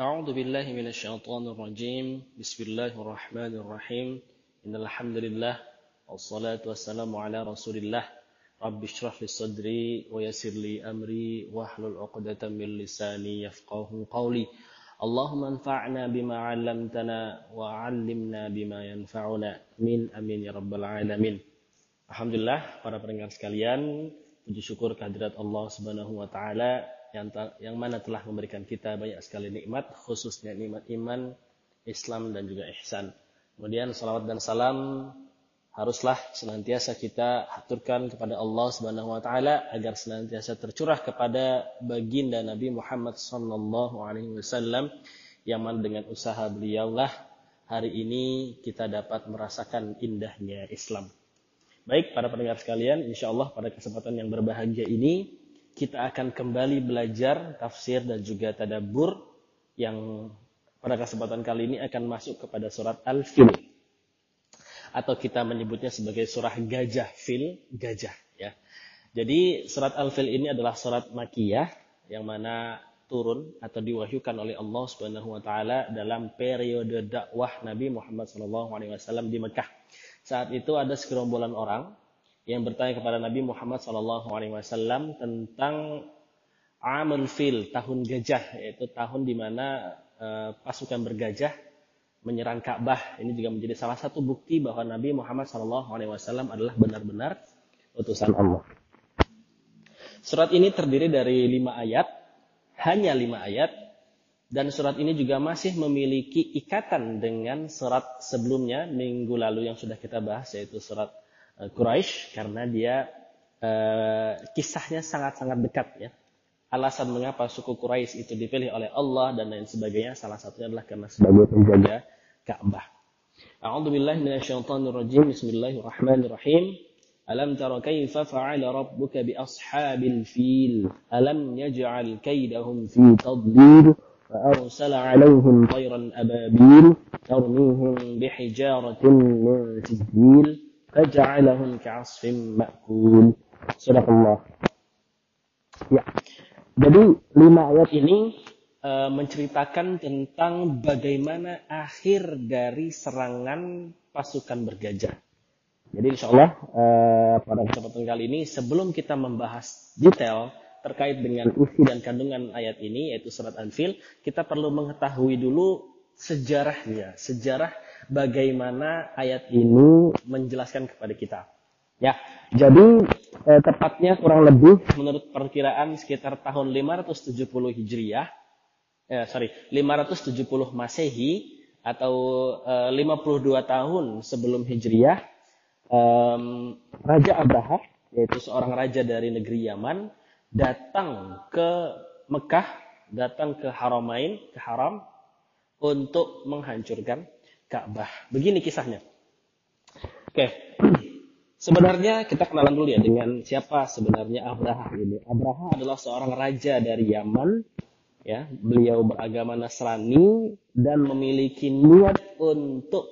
أعوذ بالله من الشيطان الرجيم بسم الله الرحمن الرحيم إن الحمد لله والصلاة والسلام على رسول الله رب اشرح لي صدري ويسر لي أمري واحلل عقدة من لساني يفقه قولي اللهم انفعنا بما علمتنا وعلمنا بما ينفعنا من أمين يا رب العالمين Alhamdulillah para pendengar sekalian, puji syukur kehadirat Allah Subhanahu wa taala yang yang mana telah memberikan kita banyak sekali nikmat, khususnya nikmat iman, Islam dan juga ihsan. Kemudian salawat dan salam haruslah senantiasa kita haturkan kepada Allah Subhanahu wa taala agar senantiasa tercurah kepada baginda Nabi Muhammad sallallahu alaihi wasallam yang mana dengan usaha beliaulah hari ini kita dapat merasakan indahnya Islam. Baik, para pendengar sekalian, insya Allah pada kesempatan yang berbahagia ini, kita akan kembali belajar tafsir dan juga tadabur yang pada kesempatan kali ini akan masuk kepada surat Al-Fil. Atau kita menyebutnya sebagai surah gajah, fil, gajah. ya. Jadi surat Al-Fil ini adalah surat makiyah yang mana turun atau diwahyukan oleh Allah Subhanahu wa taala dalam periode dakwah Nabi Muhammad SAW di Mekah. Saat itu ada segerombolan orang yang bertanya kepada Nabi Muhammad SAW tentang Amul Fil, tahun gajah, yaitu tahun di mana uh, pasukan bergajah menyerang Ka'bah. Ini juga menjadi salah satu bukti bahwa Nabi Muhammad SAW adalah benar-benar utusan Allah. Surat ini terdiri dari lima ayat, hanya lima ayat, dan surat ini juga masih memiliki ikatan dengan surat sebelumnya minggu lalu yang sudah kita bahas yaitu surat Quraisy karena dia uh, kisahnya sangat-sangat dekat ya. Alasan mengapa suku Quraisy itu dipilih oleh Allah dan lain sebagainya salah satunya adalah karena sebagai penjaga Ka'bah. A'udzu billahi minasyaitonir rajim. Bismillahirrahmanirrahim. Alam tara kaifa fa'ala rabbuka bi ashabil fil? Alam yaj'al kaidahum fi tadlil? فأرسل عليهم طيرا أبابيل ترميهم بحجارة من سجيل فجعلهم كعصف مأكول صدق الله ya jadi lima ayat ini uh, menceritakan tentang bagaimana akhir dari serangan pasukan bergajah jadi insya Allah uh, pada kesempatan kali ini sebelum kita membahas detail terkait dengan isi dan kandungan ayat ini yaitu surat Anfil, kita perlu mengetahui dulu sejarahnya, sejarah bagaimana ayat ini menjelaskan kepada kita. Ya, jadi eh, tepatnya kurang lebih menurut perkiraan sekitar tahun 570 Hijriah, eh, sorry, 570 Masehi atau eh, 52 tahun sebelum Hijriah, eh, Raja Abraha yaitu seorang raja dari negeri Yaman datang ke Mekah, datang ke Haramain, ke Haram untuk menghancurkan Ka'bah. Begini kisahnya. Oke. Sebenarnya kita kenalan dulu ya dengan siapa sebenarnya Abraha ini. Abraha adalah seorang raja dari Yaman ya. Beliau beragama Nasrani dan memiliki niat untuk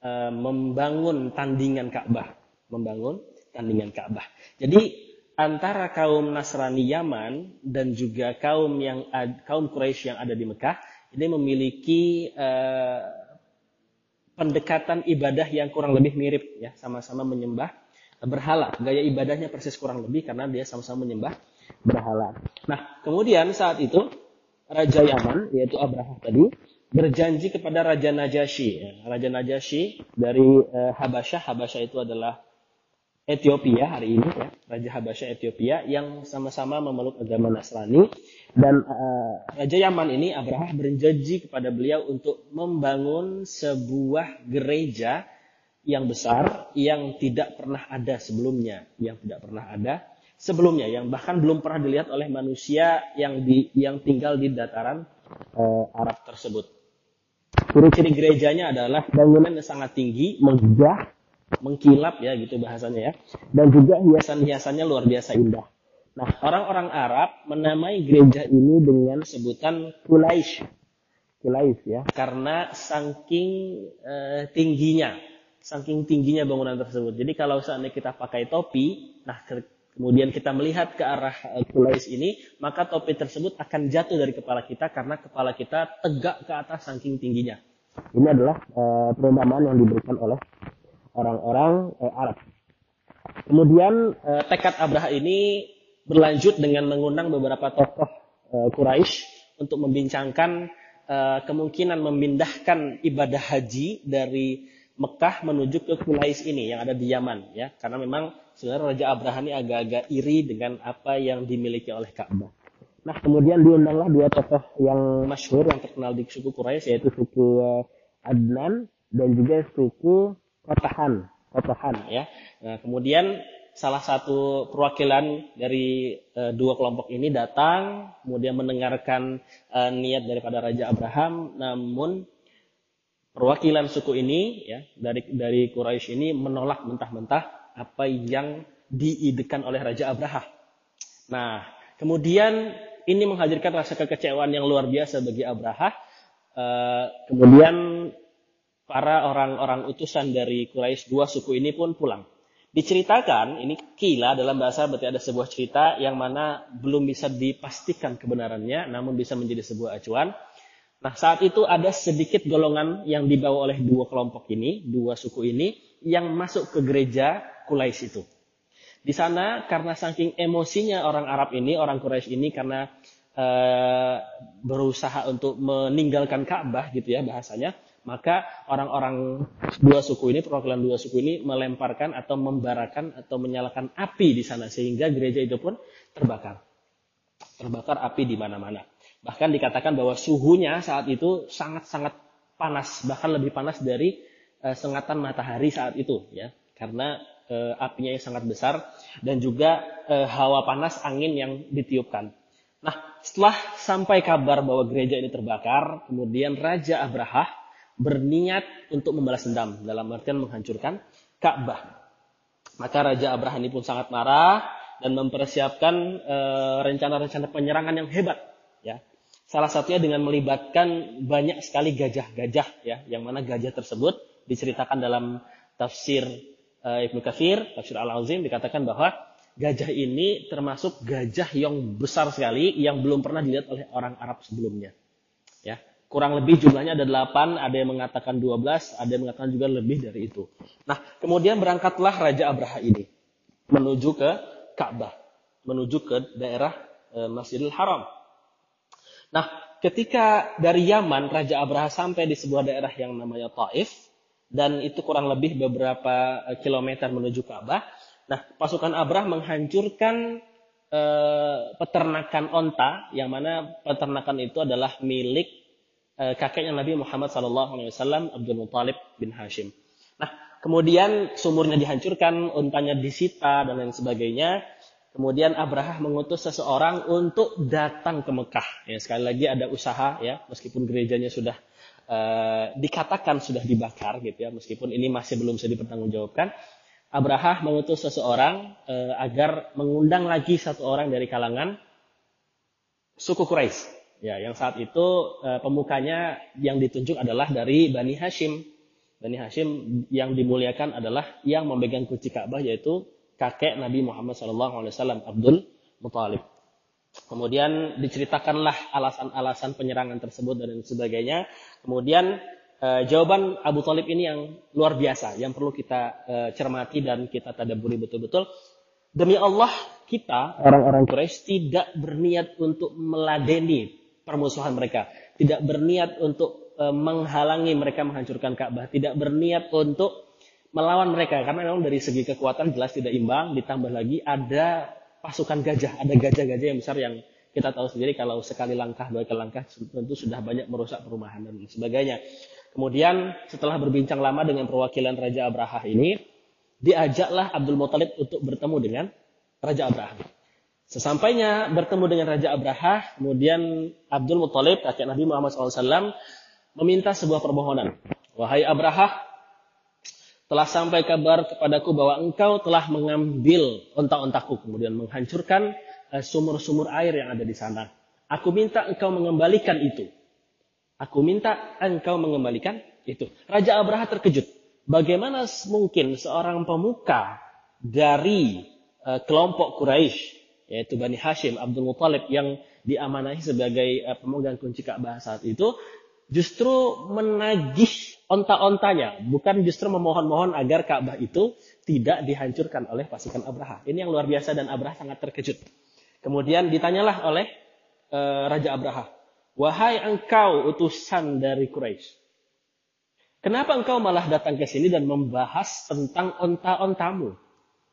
uh, membangun tandingan Ka'bah, membangun tandingan Ka'bah. Jadi antara kaum Nasrani Yaman dan juga kaum yang kaum Quraisy yang ada di Mekah ini memiliki uh, pendekatan ibadah yang kurang lebih mirip ya. Sama-sama menyembah berhala. Gaya ibadahnya persis kurang lebih karena dia sama-sama menyembah berhala. Nah kemudian saat itu Raja Yaman yaitu Abraha tadi berjanji kepada Raja Najasyi. Raja Najasyi dari uh, Habasyah. Habasyah itu adalah Ethiopia hari ini ya, Raja Habasya Ethiopia yang sama-sama memeluk agama Nasrani dan uh, Raja Yaman ini Abraha berjanji kepada beliau untuk membangun sebuah gereja yang besar yang tidak pernah ada sebelumnya, yang tidak pernah ada sebelumnya, yang bahkan belum pernah dilihat oleh manusia yang di yang tinggal di dataran uh, Arab tersebut. Ciri-ciri gerejanya adalah bangunan yang sangat tinggi, megah, mengkilap ya gitu bahasanya ya. Dan juga hiasan-hiasannya luar biasa indah. Nah, orang-orang Arab menamai gereja ini dengan sebutan Kulaish. Kulaish ya, karena saking uh, tingginya, saking tingginya bangunan tersebut. Jadi kalau saatnya kita pakai topi, nah kemudian kita melihat ke arah Kulais ini, maka topi tersebut akan jatuh dari kepala kita karena kepala kita tegak ke atas saking tingginya. Ini adalah uh, perumpamaan yang diberikan oleh orang-orang uh, Arab. Kemudian uh, tekad Abraha ini berlanjut dengan mengundang beberapa tokoh uh, Quraisy untuk membincangkan uh, kemungkinan memindahkan ibadah haji dari Mekah menuju ke Kulais ini yang ada di Yaman ya karena memang sebenarnya Raja Abraha ini agak-agak iri dengan apa yang dimiliki oleh Ka'bah. Nah kemudian diundanglah dua tokoh yang masyhur yang terkenal di suku Quraisy yaitu suku uh, Adnan dan juga suku Kotahan. Kotahan ya. Nah kemudian salah satu perwakilan dari uh, dua kelompok ini datang kemudian mendengarkan uh, niat daripada Raja Abraham namun perwakilan suku ini ya dari dari Quraisy ini menolak mentah-mentah apa yang diidekan oleh Raja Abraha. Nah, kemudian ini menghadirkan rasa kekecewaan yang luar biasa bagi Abraha. Uh, kemudian para orang-orang utusan dari Quraisy dua suku ini pun pulang. Diceritakan, ini kila dalam bahasa berarti ada sebuah cerita yang mana belum bisa dipastikan kebenarannya, namun bisa menjadi sebuah acuan Nah, saat itu ada sedikit golongan yang dibawa oleh dua kelompok ini, dua suku ini, yang masuk ke gereja Quraisy itu. Di sana karena saking emosinya orang Arab ini, orang Quraisy ini karena e, berusaha untuk meninggalkan Ka'bah gitu ya bahasanya, maka orang-orang dua suku ini, perwakilan dua suku ini melemparkan atau membarakan atau menyalakan api di sana sehingga gereja itu pun terbakar. Terbakar api di mana-mana. Bahkan dikatakan bahwa suhunya saat itu sangat-sangat panas, bahkan lebih panas dari e, sengatan matahari saat itu, ya, karena e, apinya yang sangat besar dan juga e, hawa panas angin yang ditiupkan. Nah, setelah sampai kabar bahwa gereja ini terbakar, kemudian Raja Abraha berniat untuk membalas dendam dalam artian menghancurkan Ka'bah. Maka Raja Abraha ini pun sangat marah dan mempersiapkan rencana-rencana penyerangan yang hebat, ya. Salah satunya dengan melibatkan banyak sekali gajah-gajah ya, yang mana gajah tersebut diceritakan dalam tafsir uh, Ibnu Katsir, tafsir Al-Azim dikatakan bahwa gajah ini termasuk gajah yang besar sekali yang belum pernah dilihat oleh orang Arab sebelumnya. Ya, kurang lebih jumlahnya ada 8, ada yang mengatakan 12, ada yang mengatakan juga lebih dari itu. Nah, kemudian berangkatlah Raja Abraha ini menuju ke Ka'bah, menuju ke daerah e, Masjidil Haram. Nah, ketika dari Yaman Raja Abraha sampai di sebuah daerah yang namanya Taif dan itu kurang lebih beberapa eh, kilometer menuju Ka'bah. Nah, pasukan Abraha menghancurkan eh, peternakan onta yang mana peternakan itu adalah milik eh, kakeknya Nabi Muhammad SAW, Abdul Muthalib bin Hashim. Nah, kemudian sumurnya dihancurkan, ontanya disita dan lain sebagainya. Kemudian Abraha mengutus seseorang untuk datang ke Mekah. Ya, sekali lagi ada usaha ya, meskipun gerejanya sudah uh, dikatakan sudah dibakar gitu ya, meskipun ini masih belum bisa dipertanggungjawabkan. Abraha mengutus seseorang uh, agar mengundang lagi satu orang dari kalangan suku Quraisy. Ya, yang saat itu uh, pemukanya yang ditunjuk adalah dari Bani Hashim. Bani Hashim yang dimuliakan adalah yang memegang kunci Ka'bah yaitu kakek Nabi Muhammad SAW, Abdul Muthalib. Kemudian diceritakanlah alasan-alasan penyerangan tersebut dan sebagainya. Kemudian e, jawaban Abu Talib ini yang luar biasa, yang perlu kita e, cermati dan kita tadaburi betul-betul. Demi Allah, kita orang-orang Quraisy tidak berniat untuk meladeni permusuhan mereka, tidak berniat untuk e, menghalangi mereka menghancurkan Ka'bah, tidak berniat untuk melawan mereka. Karena memang dari segi kekuatan jelas tidak imbang. Ditambah lagi ada pasukan gajah. Ada gajah-gajah yang besar yang kita tahu sendiri. Kalau sekali langkah dua kali langkah tentu sudah banyak merusak perumahan dan sebagainya. Kemudian setelah berbincang lama dengan perwakilan Raja Abraha ini diajaklah Abdul Muthalib untuk bertemu dengan Raja Abraha sesampainya bertemu dengan Raja Abraha kemudian Abdul Muthalib kakek Nabi Muhammad SAW meminta sebuah permohonan wahai Abraha telah sampai kabar kepadaku bahwa engkau telah mengambil ontak-ontakku kemudian menghancurkan eh, sumur-sumur air yang ada di sana. Aku minta engkau mengembalikan itu. Aku minta engkau mengembalikan itu. Raja Abraha terkejut. Bagaimana mungkin seorang pemuka dari uh, kelompok Quraisy yaitu Bani Hashim Abdul Muthalib yang diamanahi sebagai uh, pemegang kunci Ka'bah saat itu justru menagih onta-ontanya, bukan justru memohon-mohon agar Ka'bah itu tidak dihancurkan oleh pasukan Abraha. Ini yang luar biasa dan Abraha sangat terkejut. Kemudian ditanyalah oleh uh, Raja Abraha, "Wahai engkau utusan dari Quraisy, kenapa engkau malah datang ke sini dan membahas tentang onta-ontamu?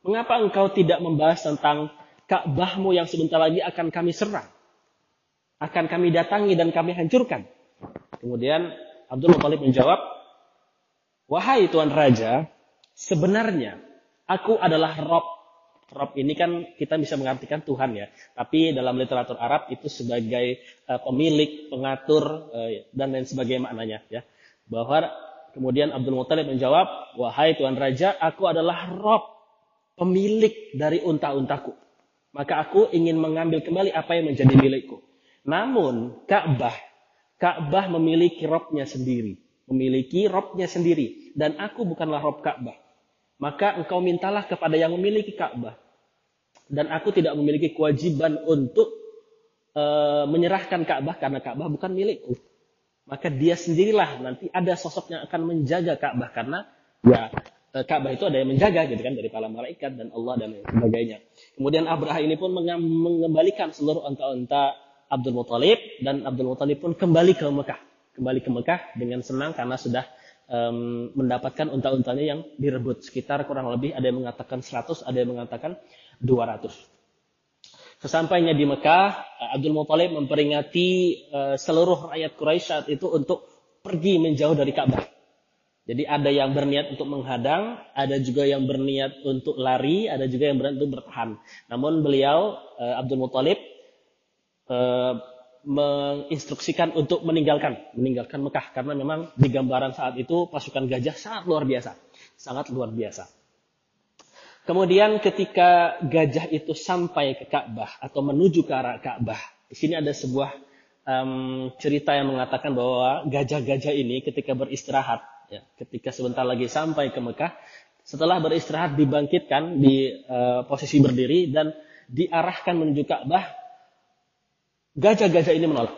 Mengapa engkau tidak membahas tentang Ka'bahmu yang sebentar lagi akan kami serang? Akan kami datangi dan kami hancurkan?" Kemudian Abdul Muthalib menjawab, Wahai Tuan Raja, sebenarnya aku adalah Rob. Rob ini kan kita bisa mengartikan Tuhan ya. Tapi dalam literatur Arab itu sebagai uh, pemilik, pengatur, uh, dan lain sebagainya maknanya ya. Bahwa kemudian Abdul Muthalib menjawab, Wahai Tuan Raja, aku adalah Rob, pemilik dari unta-untaku. Maka aku ingin mengambil kembali apa yang menjadi milikku. Namun Ka'bah Ka'bah memiliki robnya sendiri. Memiliki robnya sendiri. Dan aku bukanlah rob Ka'bah. Maka engkau mintalah kepada yang memiliki Ka'bah. Dan aku tidak memiliki kewajiban untuk uh, menyerahkan Ka'bah karena Ka'bah bukan milikku. Maka dia sendirilah nanti ada sosok yang akan menjaga Ka'bah karena ya Ka'bah itu ada yang menjaga gitu kan dari para malaikat dan Allah dan sebagainya. Kemudian Abraha ini pun mengembalikan seluruh onta-onta Abdul Muthalib dan Abdul Muthalib pun kembali ke Mekah. Kembali ke Mekah dengan senang karena sudah um, mendapatkan unta-untanya yang direbut. Sekitar kurang lebih ada yang mengatakan 100, ada yang mengatakan 200. Sesampainya di Mekah, Abdul Muthalib memperingati uh, seluruh rakyat Quraisy itu untuk pergi menjauh dari Ka'bah. Jadi ada yang berniat untuk menghadang, ada juga yang berniat untuk lari, ada juga yang berniat untuk bertahan. Namun beliau uh, Abdul Muthalib Eh, menginstruksikan untuk meninggalkan meninggalkan Mekah karena memang di gambaran saat itu pasukan gajah sangat luar biasa, sangat luar biasa. Kemudian ketika gajah itu sampai ke Ka'bah atau menuju ke arah Ka'bah, di sini ada sebuah um, cerita yang mengatakan bahwa gajah-gajah ini ketika beristirahat, ya, ketika sebentar lagi sampai ke Mekah, setelah beristirahat dibangkitkan di uh, posisi berdiri dan diarahkan menuju Ka'bah Gajah-gajah ini menolak.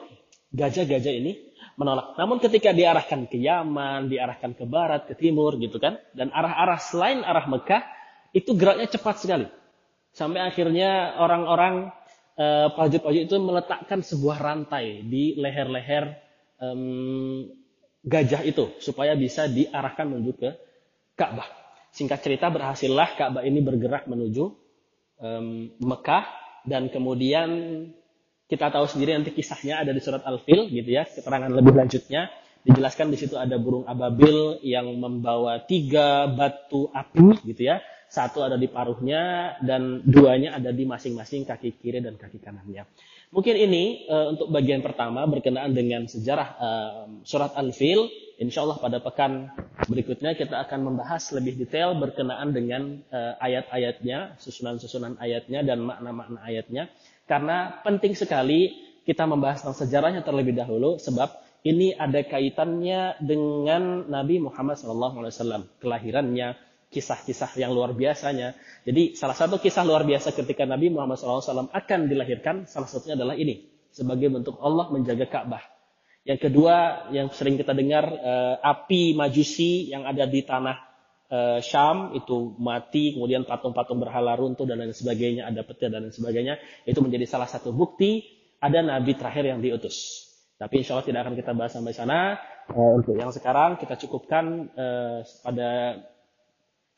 Gajah-gajah ini menolak. Namun ketika diarahkan ke Yaman, diarahkan ke barat, ke timur gitu kan, dan arah-arah selain arah Mekah, itu geraknya cepat sekali. Sampai akhirnya orang-orang uh, prajurit-prajurit itu meletakkan sebuah rantai di leher-leher gajah itu supaya bisa diarahkan menuju ke Ka'bah. Singkat cerita berhasillah Ka'bah ini bergerak menuju um, Mekah dan kemudian kita tahu sendiri nanti kisahnya ada di surat Al-Fil gitu ya, keterangan lebih lanjutnya dijelaskan di situ ada burung ababil yang membawa tiga batu api gitu ya. Satu ada di paruhnya dan duanya ada di masing-masing kaki kiri dan kaki kanannya. Mungkin ini uh, untuk bagian pertama berkenaan dengan sejarah uh, surat Al-Fil. Insya Allah pada pekan berikutnya kita akan membahas lebih detail berkenaan dengan uh, ayat-ayatnya, susunan-susunan ayatnya dan makna-makna ayatnya. Karena penting sekali kita membahas tentang sejarahnya terlebih dahulu sebab ini ada kaitannya dengan Nabi Muhammad SAW, kelahirannya, kisah-kisah yang luar biasanya. Jadi salah satu kisah luar biasa ketika Nabi Muhammad SAW akan dilahirkan, salah satunya adalah ini, sebagai bentuk Allah menjaga Ka'bah. Yang kedua, yang sering kita dengar, eh, api majusi yang ada di tanah uh, Syam itu mati, kemudian patung-patung berhala runtuh dan lain sebagainya, ada petir dan lain sebagainya, itu menjadi salah satu bukti ada nabi terakhir yang diutus. Tapi insya Allah tidak akan kita bahas sampai sana. Uh, untuk yang sekarang kita cukupkan pada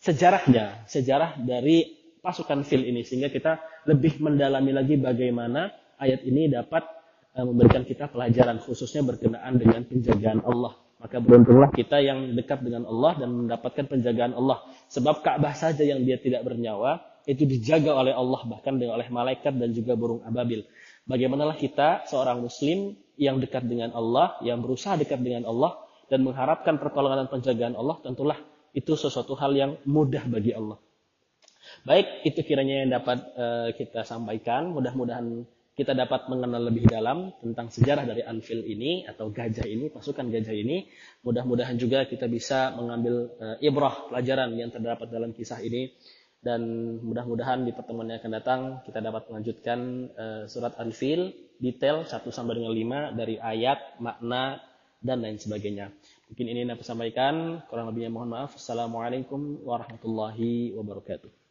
sejarahnya, sejarah dari pasukan fil ini sehingga kita lebih mendalami lagi bagaimana ayat ini dapat uh, memberikan kita pelajaran khususnya berkenaan dengan penjagaan Allah maka beruntunglah kita yang dekat dengan Allah dan mendapatkan penjagaan Allah. Sebab Ka'bah saja yang dia tidak bernyawa, itu dijaga oleh Allah, bahkan oleh malaikat dan juga burung ababil. Bagaimanalah kita, seorang muslim yang dekat dengan Allah, yang berusaha dekat dengan Allah, dan mengharapkan pertolongan dan penjagaan Allah, tentulah itu sesuatu hal yang mudah bagi Allah. Baik, itu kiranya yang dapat uh, kita sampaikan. Mudah-mudahan kita dapat mengenal lebih dalam tentang sejarah dari Anfield ini atau gajah ini, pasukan gajah ini. Mudah-mudahan juga kita bisa mengambil uh, ibrah pelajaran yang terdapat dalam kisah ini dan mudah-mudahan di pertemuan yang akan datang kita dapat melanjutkan uh, surat Al-Fil detail 1 sampai dengan 5 dari ayat, makna dan lain sebagainya. Mungkin ini yang aku sampaikan, kurang lebihnya mohon maaf. Assalamualaikum warahmatullahi wabarakatuh.